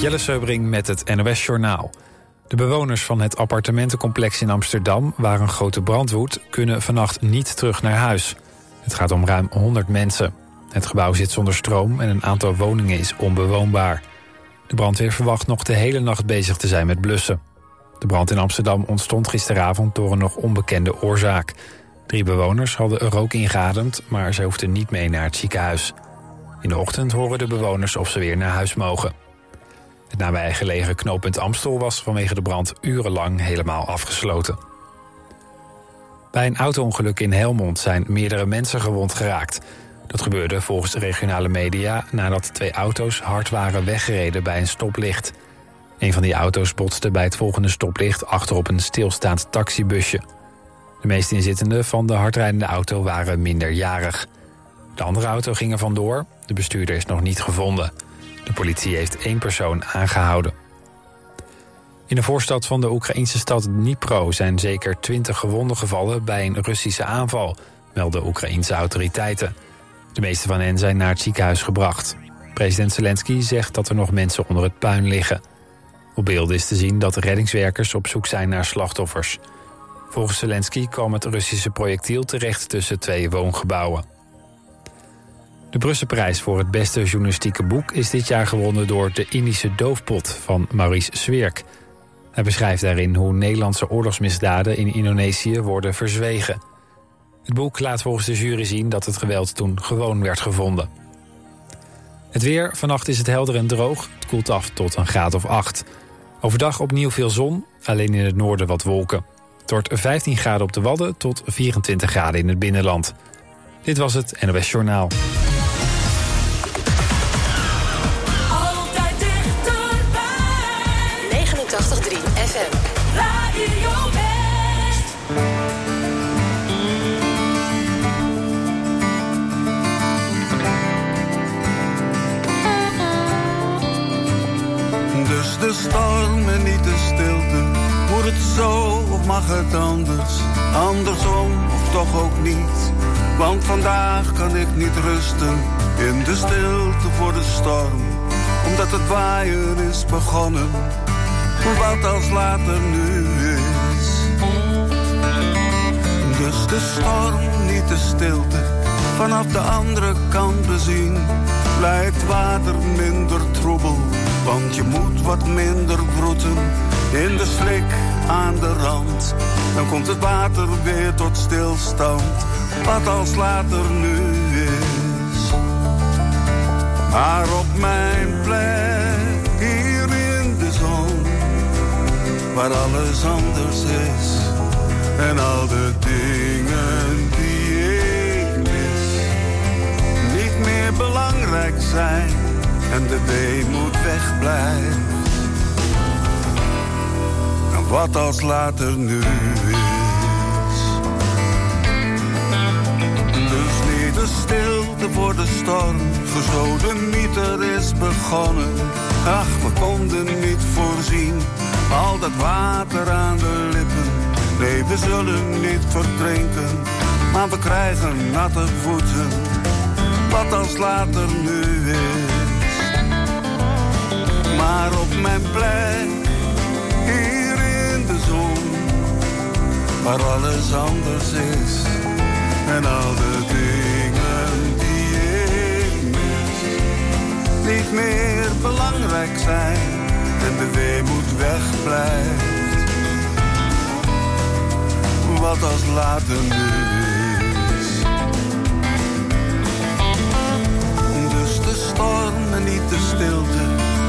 Jelle Seubring met het NOS Journaal. De bewoners van het appartementencomplex in Amsterdam... waar een grote brand woedt, kunnen vannacht niet terug naar huis. Het gaat om ruim 100 mensen. Het gebouw zit zonder stroom en een aantal woningen is onbewoonbaar. De brandweer verwacht nog de hele nacht bezig te zijn met blussen. De brand in Amsterdam ontstond gisteravond door een nog onbekende oorzaak. Drie bewoners hadden rook ingeademd, maar ze hoefden niet mee naar het ziekenhuis. In de ochtend horen de bewoners of ze weer naar huis mogen. Het nabijgelegen knooppunt Amstel was vanwege de brand urenlang helemaal afgesloten. Bij een autoongeluk in Helmond zijn meerdere mensen gewond geraakt. Dat gebeurde volgens de regionale media nadat twee auto's hard waren weggereden bij een stoplicht. Een van die auto's botste bij het volgende stoplicht achterop een stilstaand taxibusje. De meeste inzittenden van de hardrijdende auto waren minderjarig. De andere auto ging er vandoor. De bestuurder is nog niet gevonden. De politie heeft één persoon aangehouden. In de voorstad van de Oekraïnse stad Dnipro zijn zeker twintig gewonden gevallen bij een Russische aanval, melden Oekraïnse autoriteiten. De meeste van hen zijn naar het ziekenhuis gebracht. President Zelensky zegt dat er nog mensen onder het puin liggen. Op beelden is te zien dat reddingswerkers op zoek zijn naar slachtoffers. Volgens Zelensky kwam het Russische projectiel terecht tussen twee woongebouwen. De Brusselprijs voor het beste journalistieke boek is dit jaar gewonnen door De Indische Doofpot van Maurice Zwirk. Hij beschrijft daarin hoe Nederlandse oorlogsmisdaden in Indonesië worden verzwegen. Het boek laat volgens de jury zien dat het geweld toen gewoon werd gevonden. Het weer, vannacht is het helder en droog. Het koelt af tot een graad of 8. Overdag opnieuw veel zon, alleen in het noorden wat wolken. Het wordt 15 graden op de Wadden tot 24 graden in het binnenland. Dit was het NOS Journaal. De storm en niet de stilte. Moet het zo of mag het anders? Andersom of toch ook niet? Want vandaag kan ik niet rusten in de stilte voor de storm. Omdat het waaien is begonnen. Wat als later nu is. Dus de storm, niet de stilte. Vanaf de andere kant bezien blijft water minder troebel. Want je moet wat minder broeten in de slik aan de rand. Dan komt het water weer tot stilstand. Wat als later nu is. Maar op mijn plek hier in de zon waar alles anders is. En al de dingen zijn. En de weemoed wegblijft. En wat als later nu is. Dus niet de stilte voor de storm, zo de mieter is begonnen. Ach, we konden niet voorzien, al dat water aan de lippen. Nee, we zullen niet verdrinken, maar we krijgen natte voeten. Wat als later nu is. Maar op mijn plek, hier in de zon, waar alles anders is. En al de dingen die ik mis, niet meer belangrijk zijn. En de weemoed wegblijft. Wat als later nu is. Storm en niet de stilte.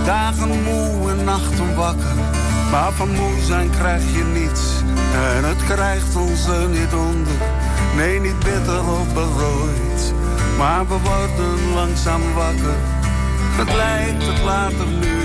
Dagen moe en nachten wakker. Maar van moe zijn krijg je niets. En het krijgt ons er niet onder. Nee, niet bitter of berooid. Maar we worden langzaam wakker. Het lijkt het later nu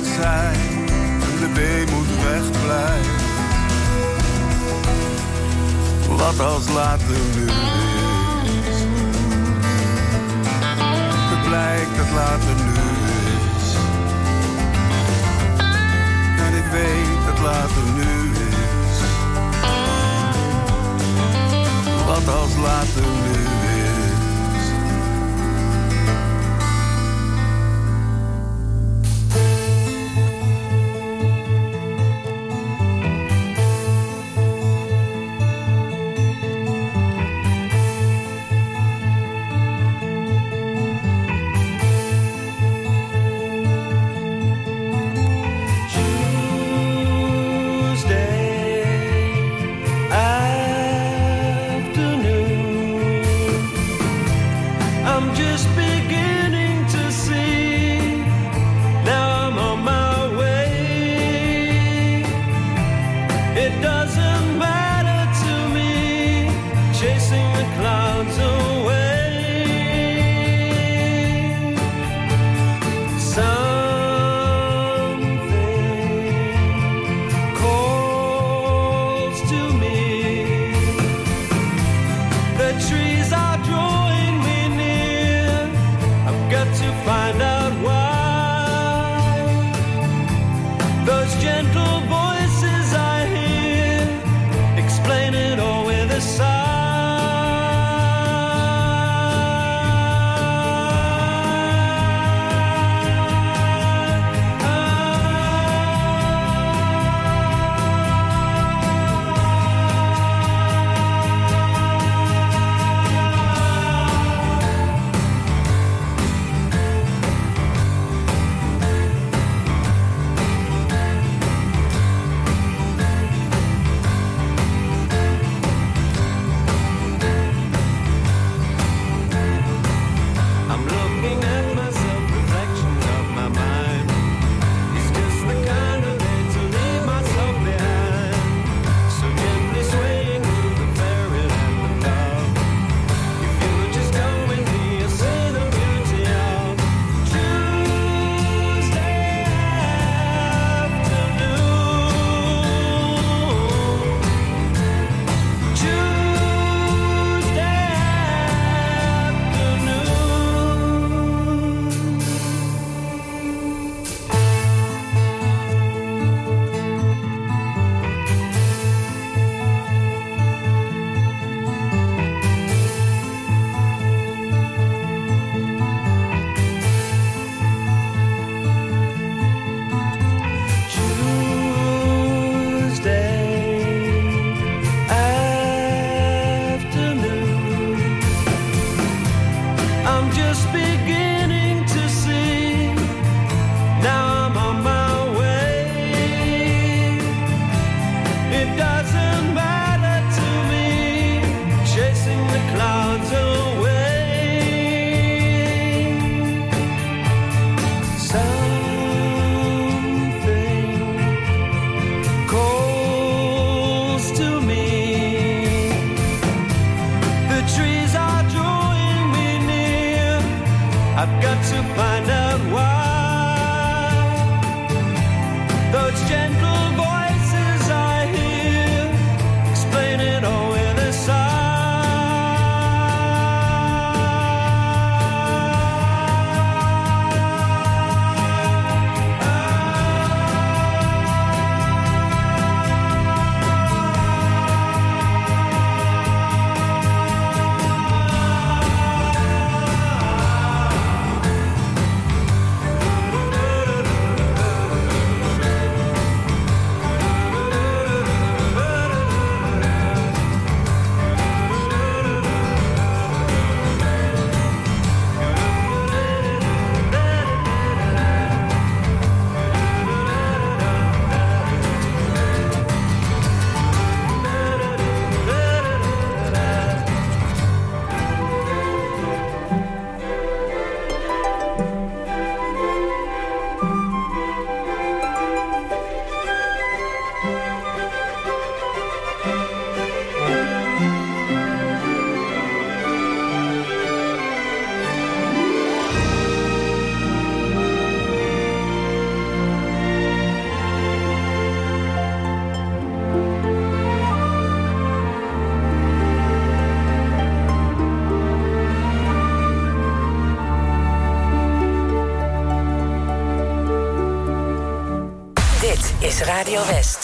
het zij en de recht blijven. Wat als later nu is. Het blijkt dat later nu is. En ik weet dat later nu is. Wat als later nu is Radio West.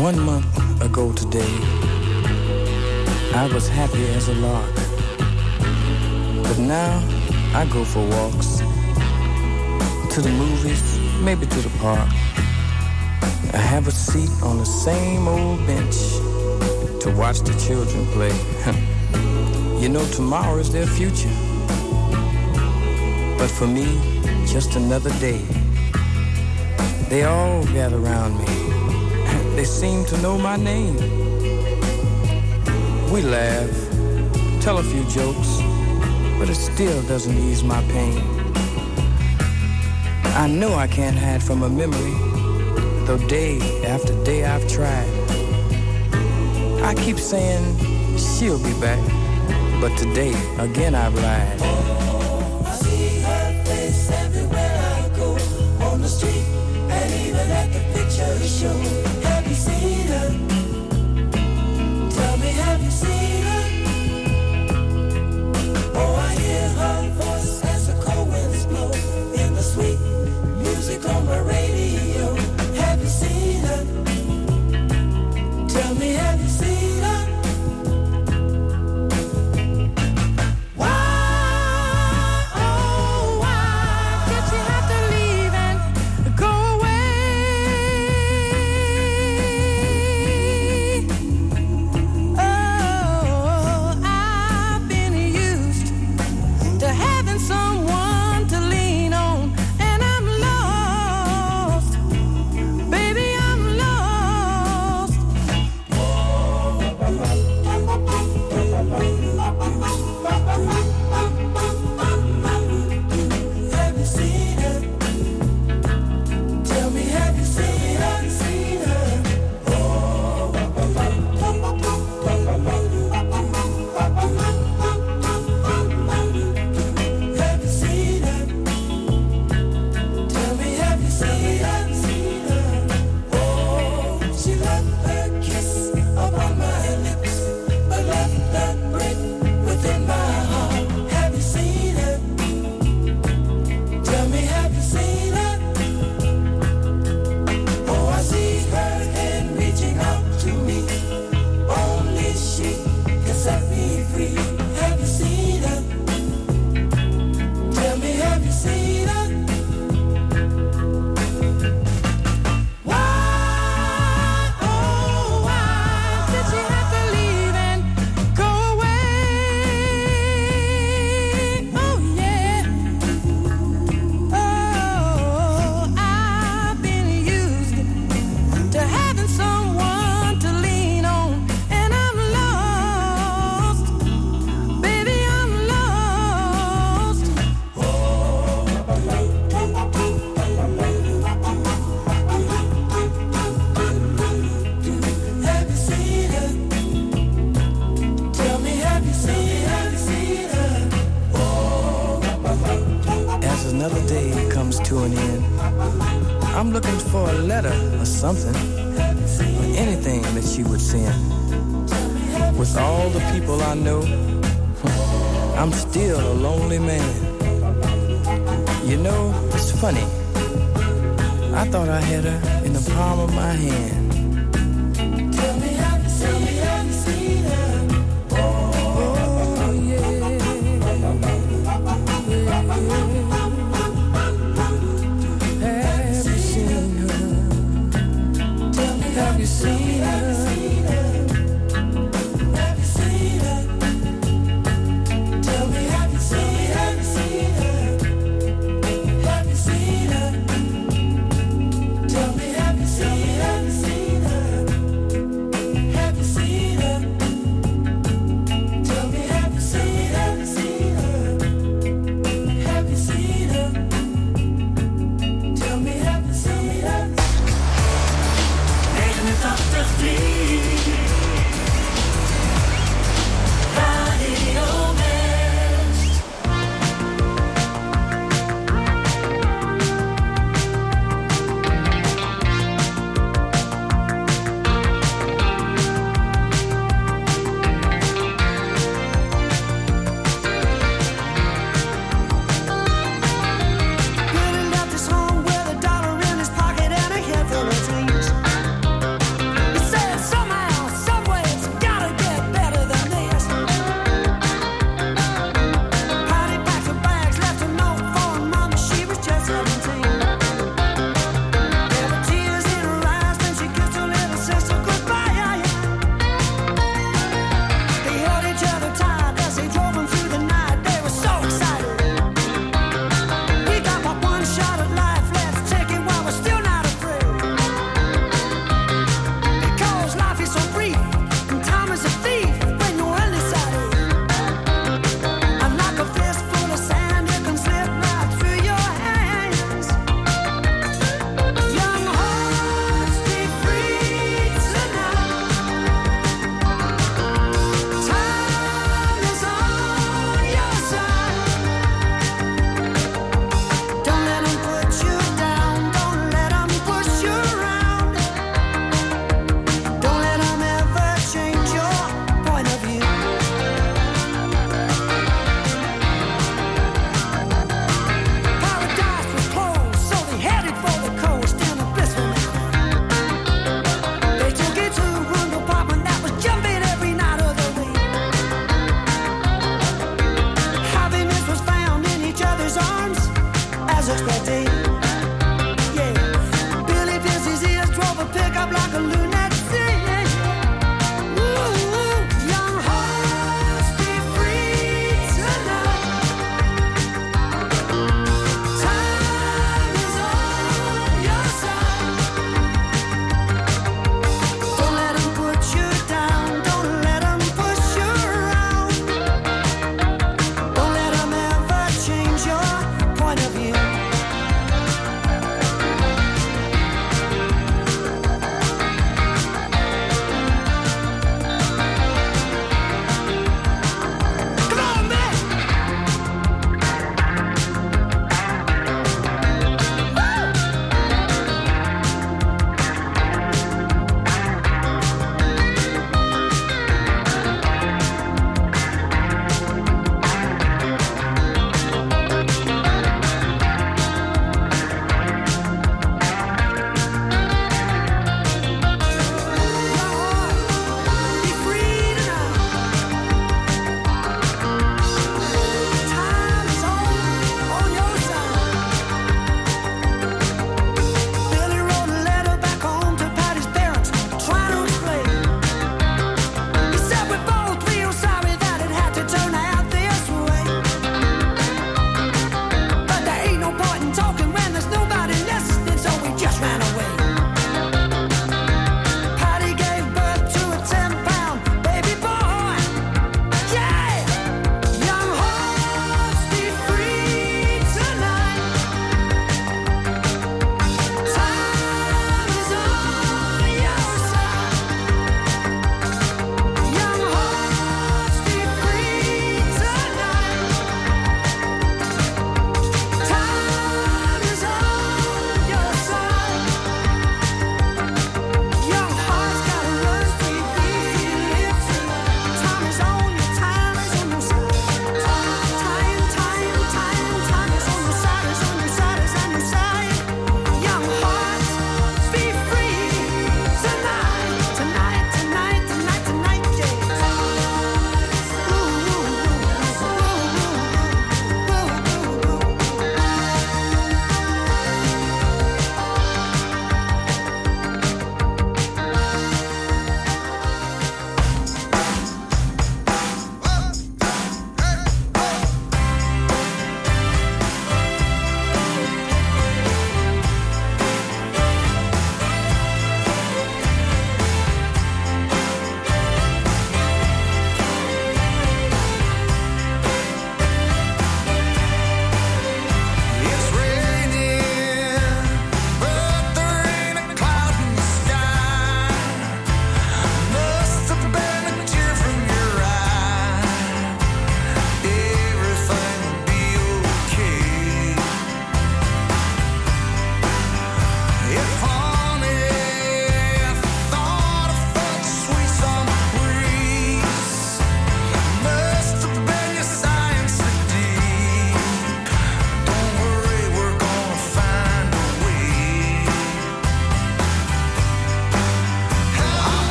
One month ago today, I was happy as a lark. But now I go for walks, to the movies, maybe to the park. I have a seat on the same old bench to watch the children play. you know, tomorrow is their future. But for me, just another day. They all gather around me they seem to know my name. We laugh, tell a few jokes, but it still doesn't ease my pain. I know I can't hide from a memory, though day after day I've tried. I keep saying she'll be back, but today again I've lied. something, or anything that you would send. With all the people I know, I'm still a lonely man. You know, it's funny. I thought I had her in the palm of my hand.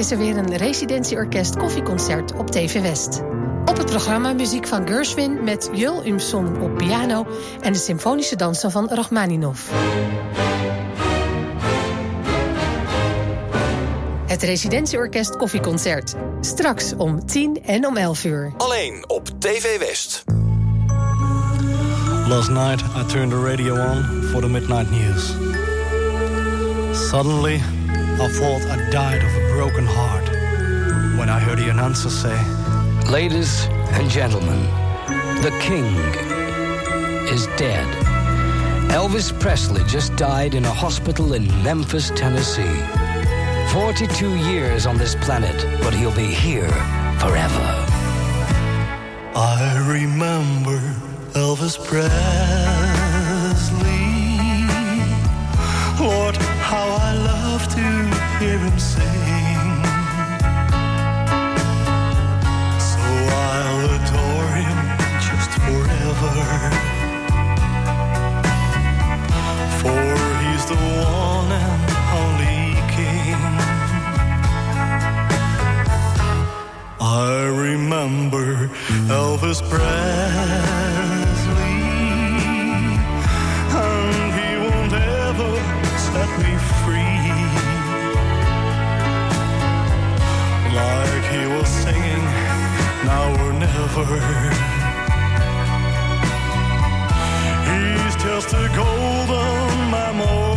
Is er weer een residentieorkest koffieconcert op TV West. Op het programma muziek van Gershwin met Jul Umson op piano... en de symfonische dansen van Rachmaninov. Het residentieorkest koffieconcert. Straks om 10 en om 11 uur. Alleen op TV West. Last night, I turned the radio on for the midnight news. Suddenly, I thought I died of a broken heart when I heard the announcer say, Ladies and gentlemen, the king is dead. Elvis Presley just died in a hospital in Memphis, Tennessee. 42 years on this planet, but he'll be here forever. I remember Elvis Presley. Lord, how I love to hear him sing. So I'll adore him just forever. For he's the one and only king. I remember Elvis Presley, Was singing, now or never. He's just a golden memory.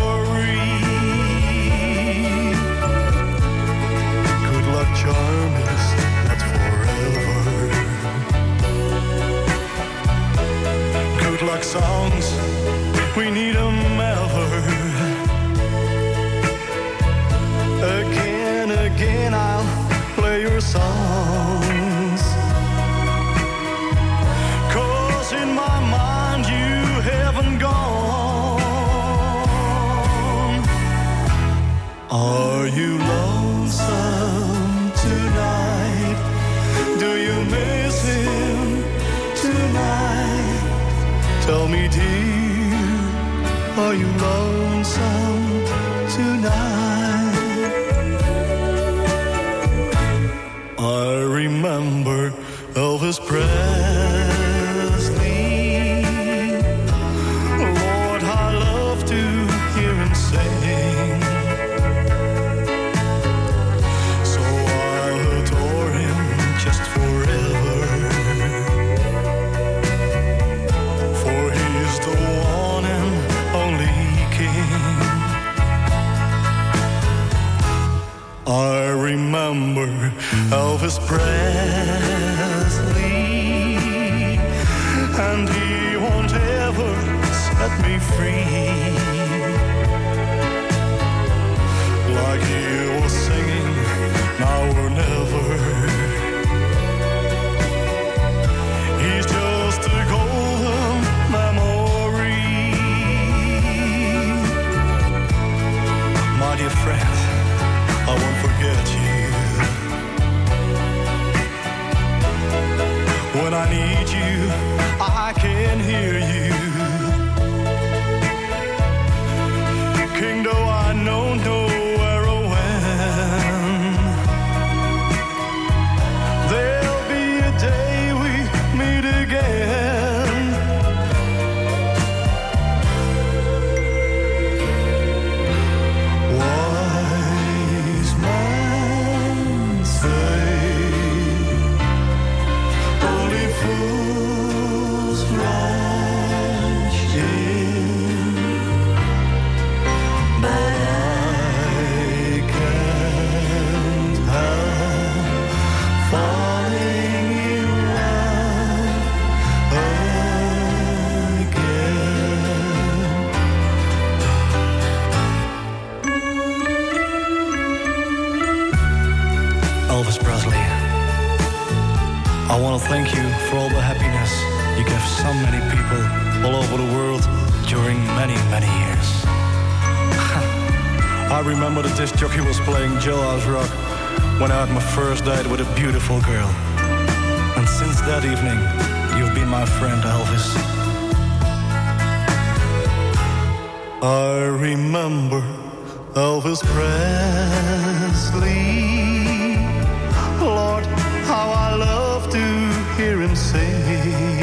beautiful girl. And since that evening, you've been my friend, Elvis. I remember Elvis Presley. Lord, how I love to hear him sing.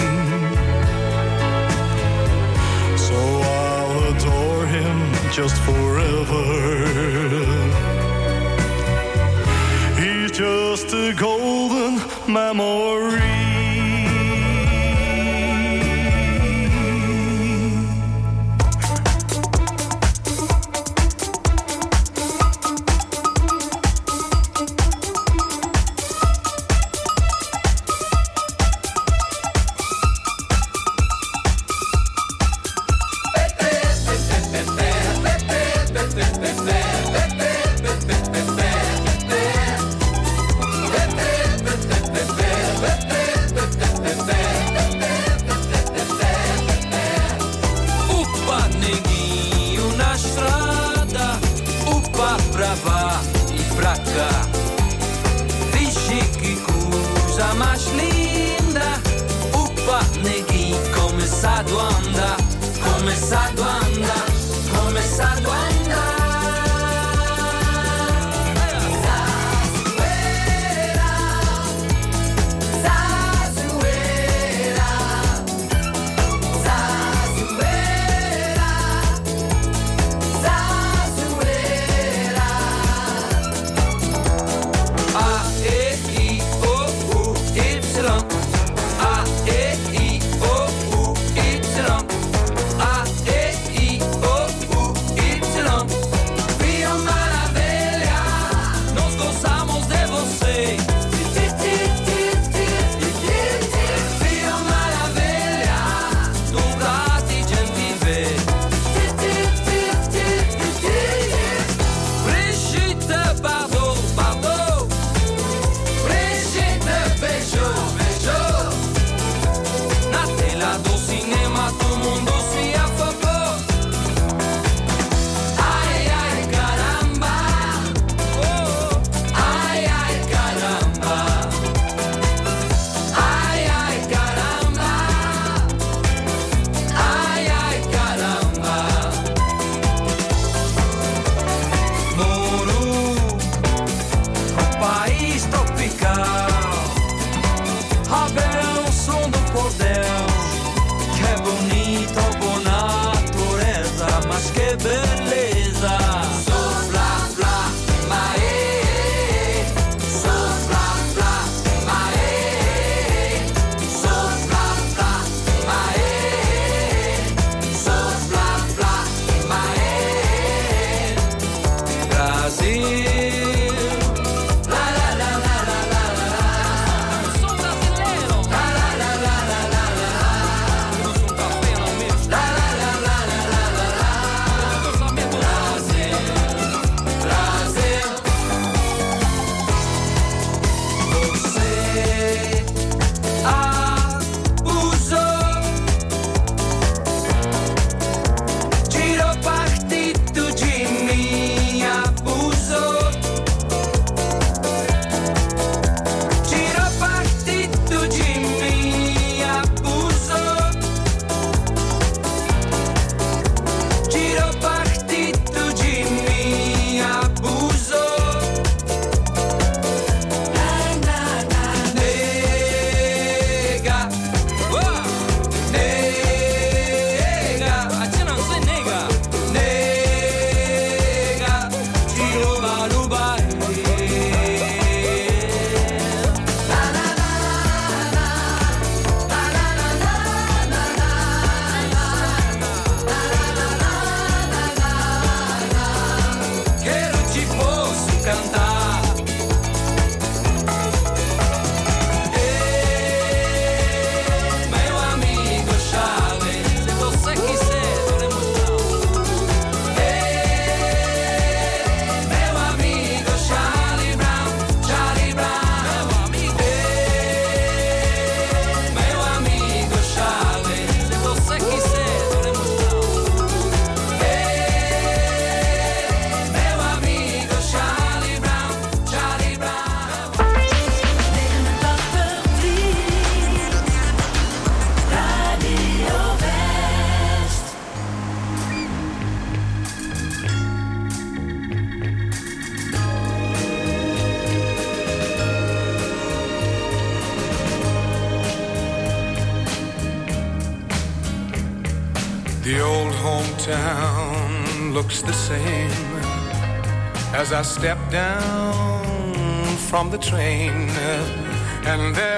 So I'll adore him just forever. memory train. And there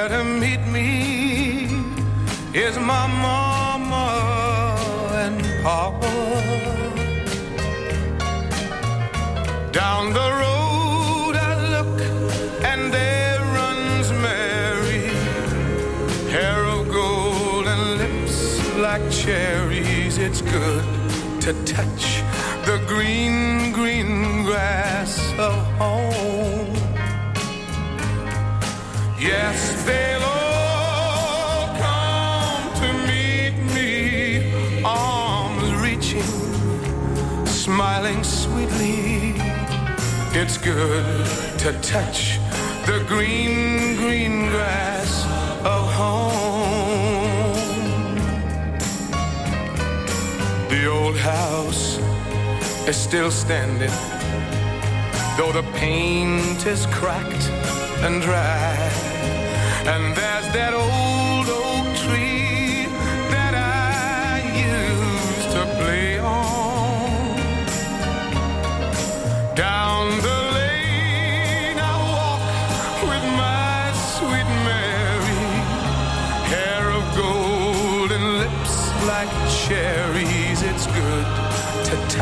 good to touch the green, green grass of home. The old house is still standing, though the paint is cracked and dry. And there's that old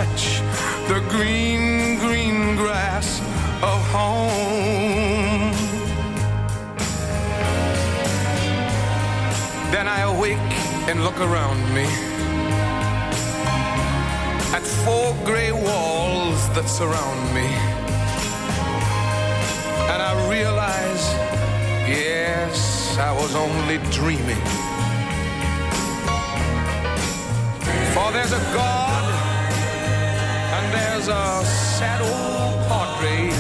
touch the green, green grass of home. Then I awake and look around me at four gray walls that surround me. And I realize, yes, I was only dreaming. For there's a God there's a sad old portrait.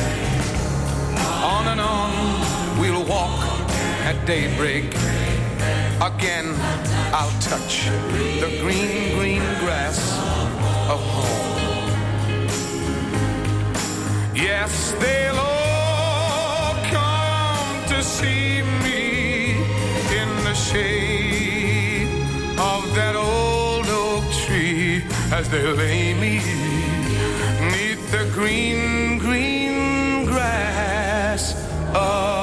On and on we'll walk at daybreak. Again, I'll touch the green, green grass of home. Yes, they'll all come to see me in the shade of that old oak tree as they lay me green, green grass. Of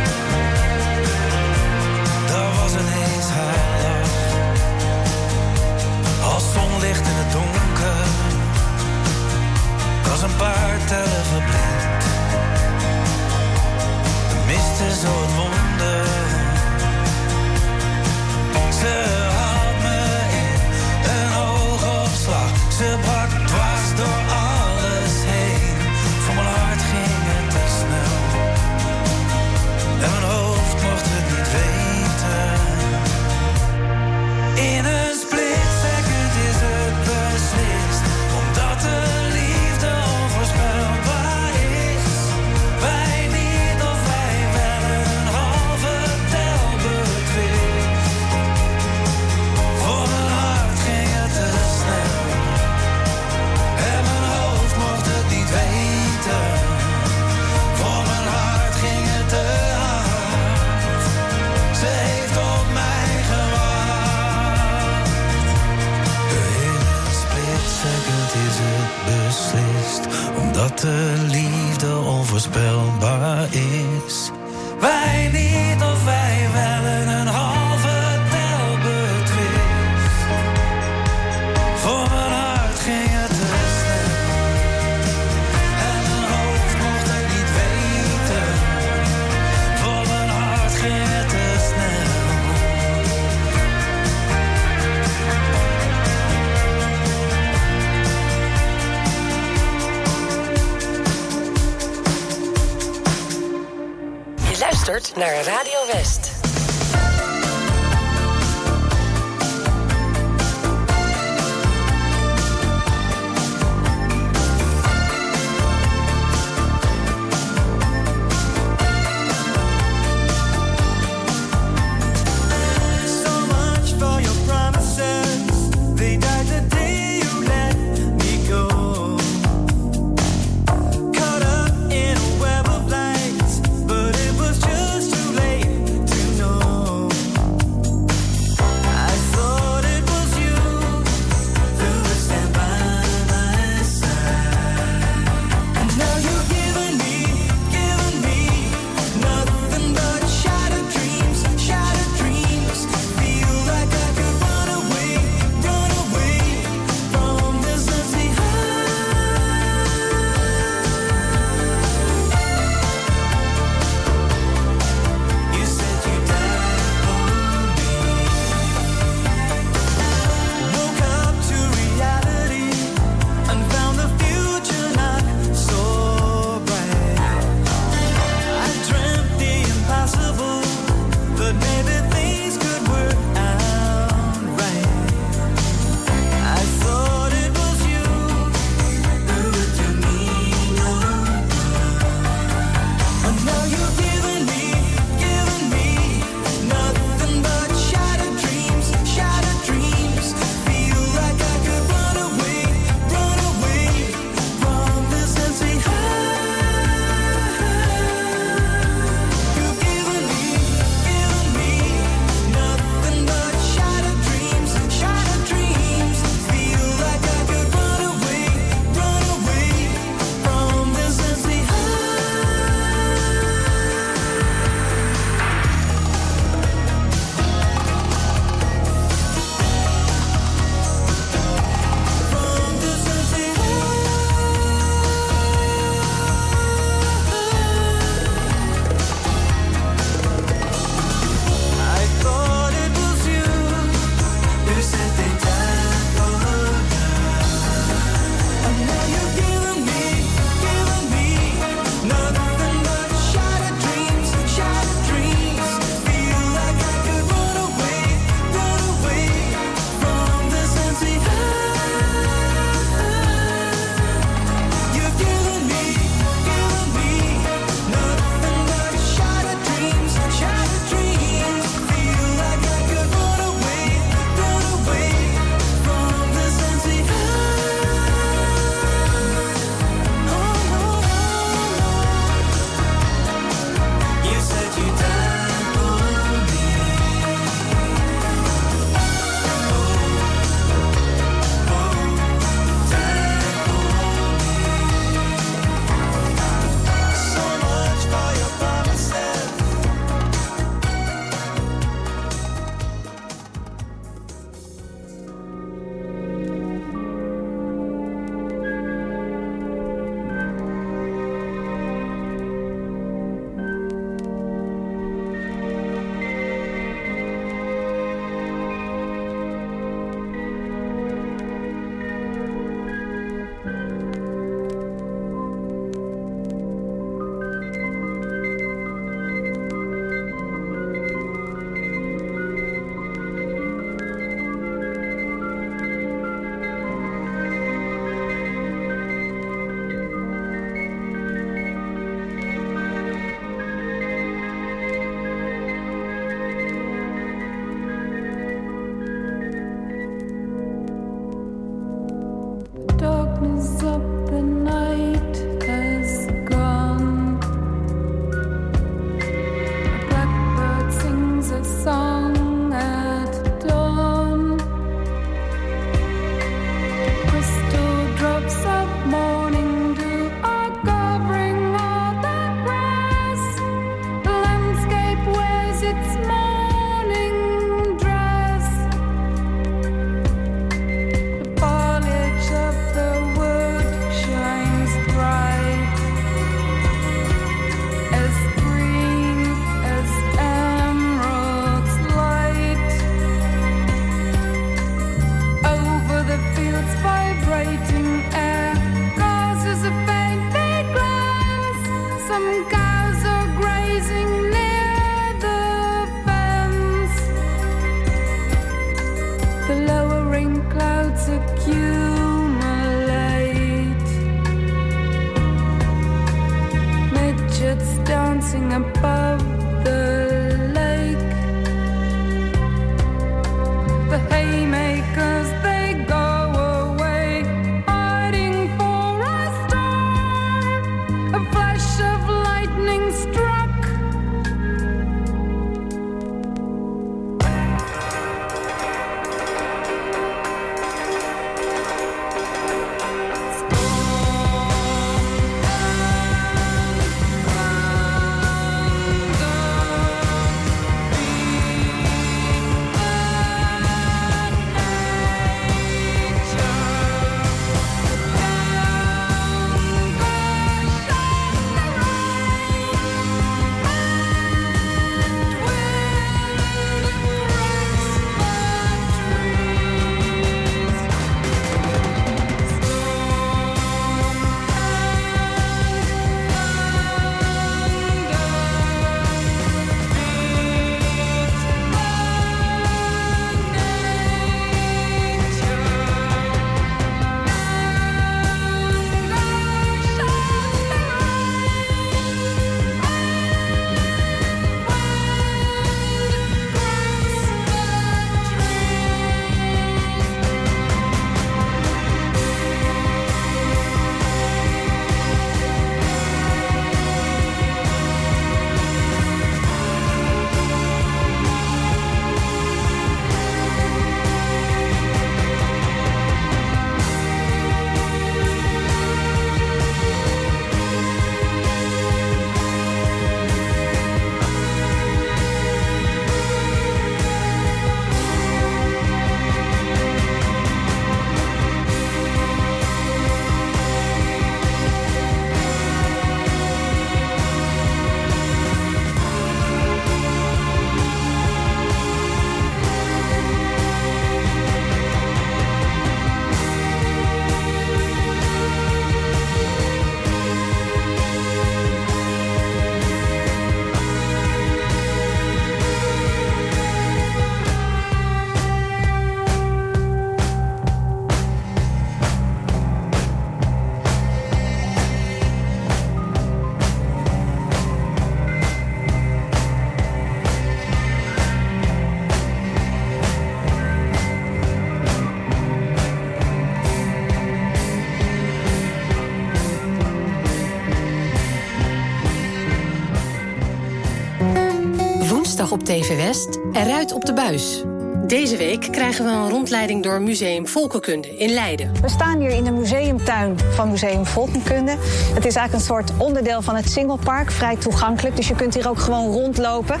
TV West, eruit op de buis. Deze week krijgen we een rondleiding door Museum Volkenkunde in Leiden. We staan hier in de museumtuin van Museum Volkenkunde. Het is eigenlijk een soort onderdeel van het Singelpark, vrij toegankelijk. Dus je kunt hier ook gewoon rondlopen.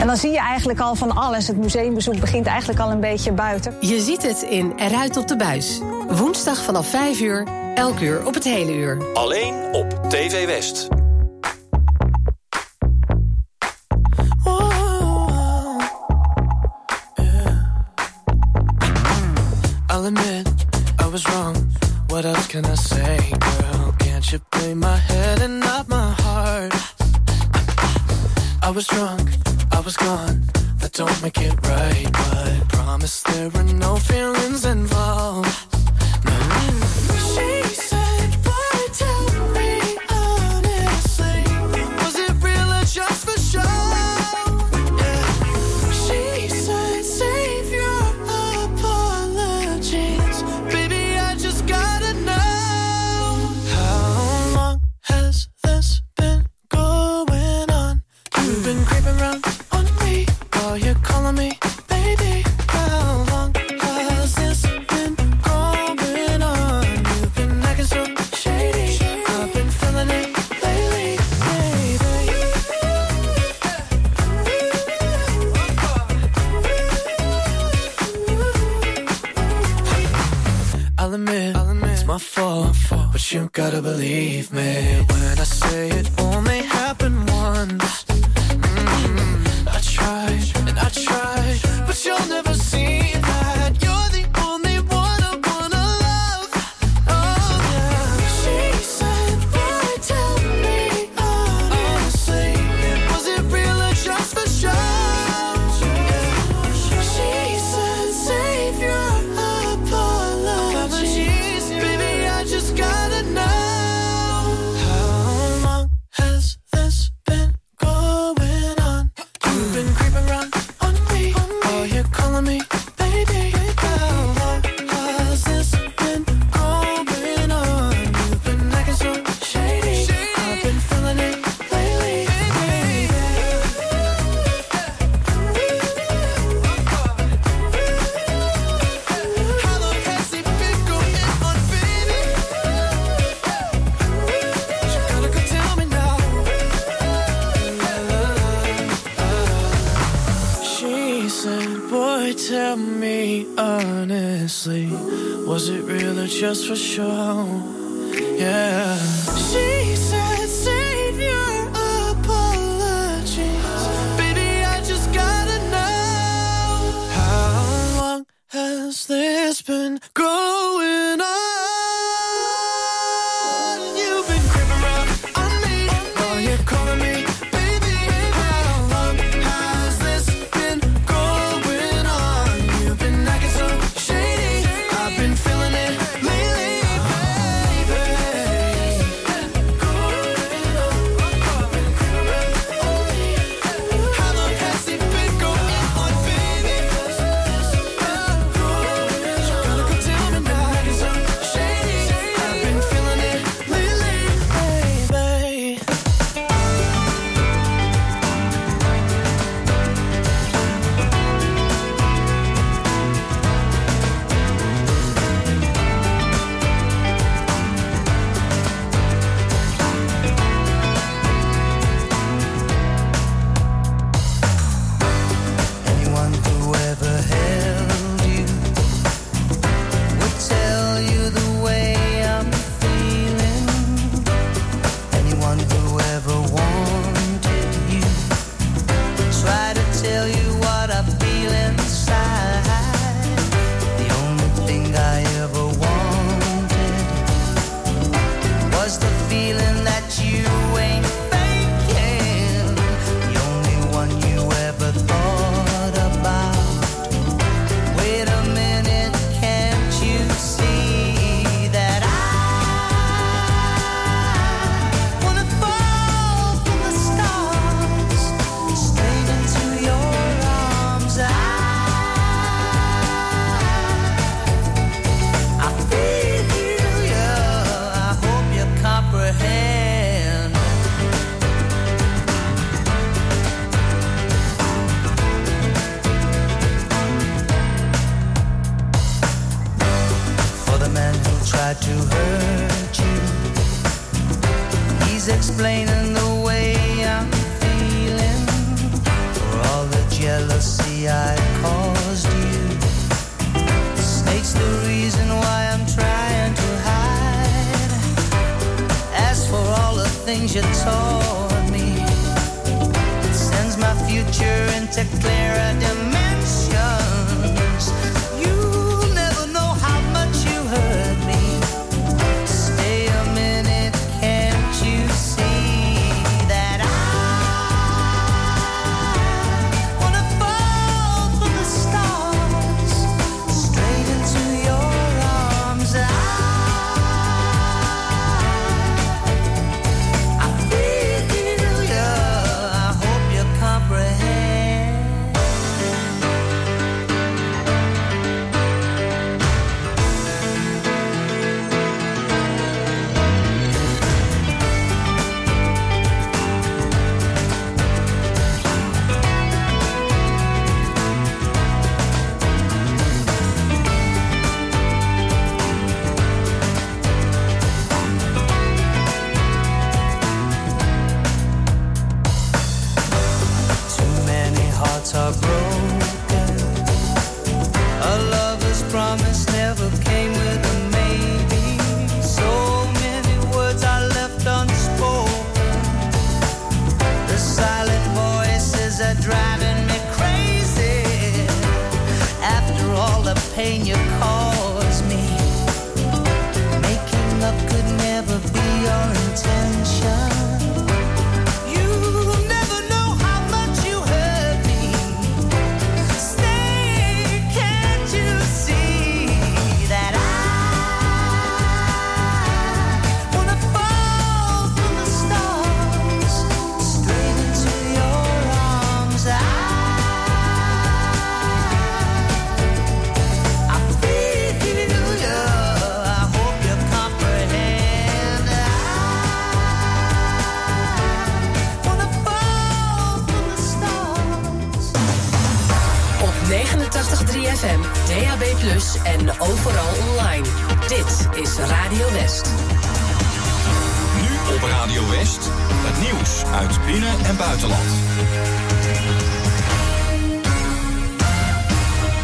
En dan zie je eigenlijk al van alles. Het museumbezoek begint eigenlijk al een beetje buiten. Je ziet het in Eruit op de buis. Woensdag vanaf 5 uur, elk uur op het hele uur. Alleen op TV West. Admit I was wrong. What else can I say, girl? Can't you play my head and not my heart? I was drunk, I was gone. That don't make it right, but promise there were no feelings involved. for sure.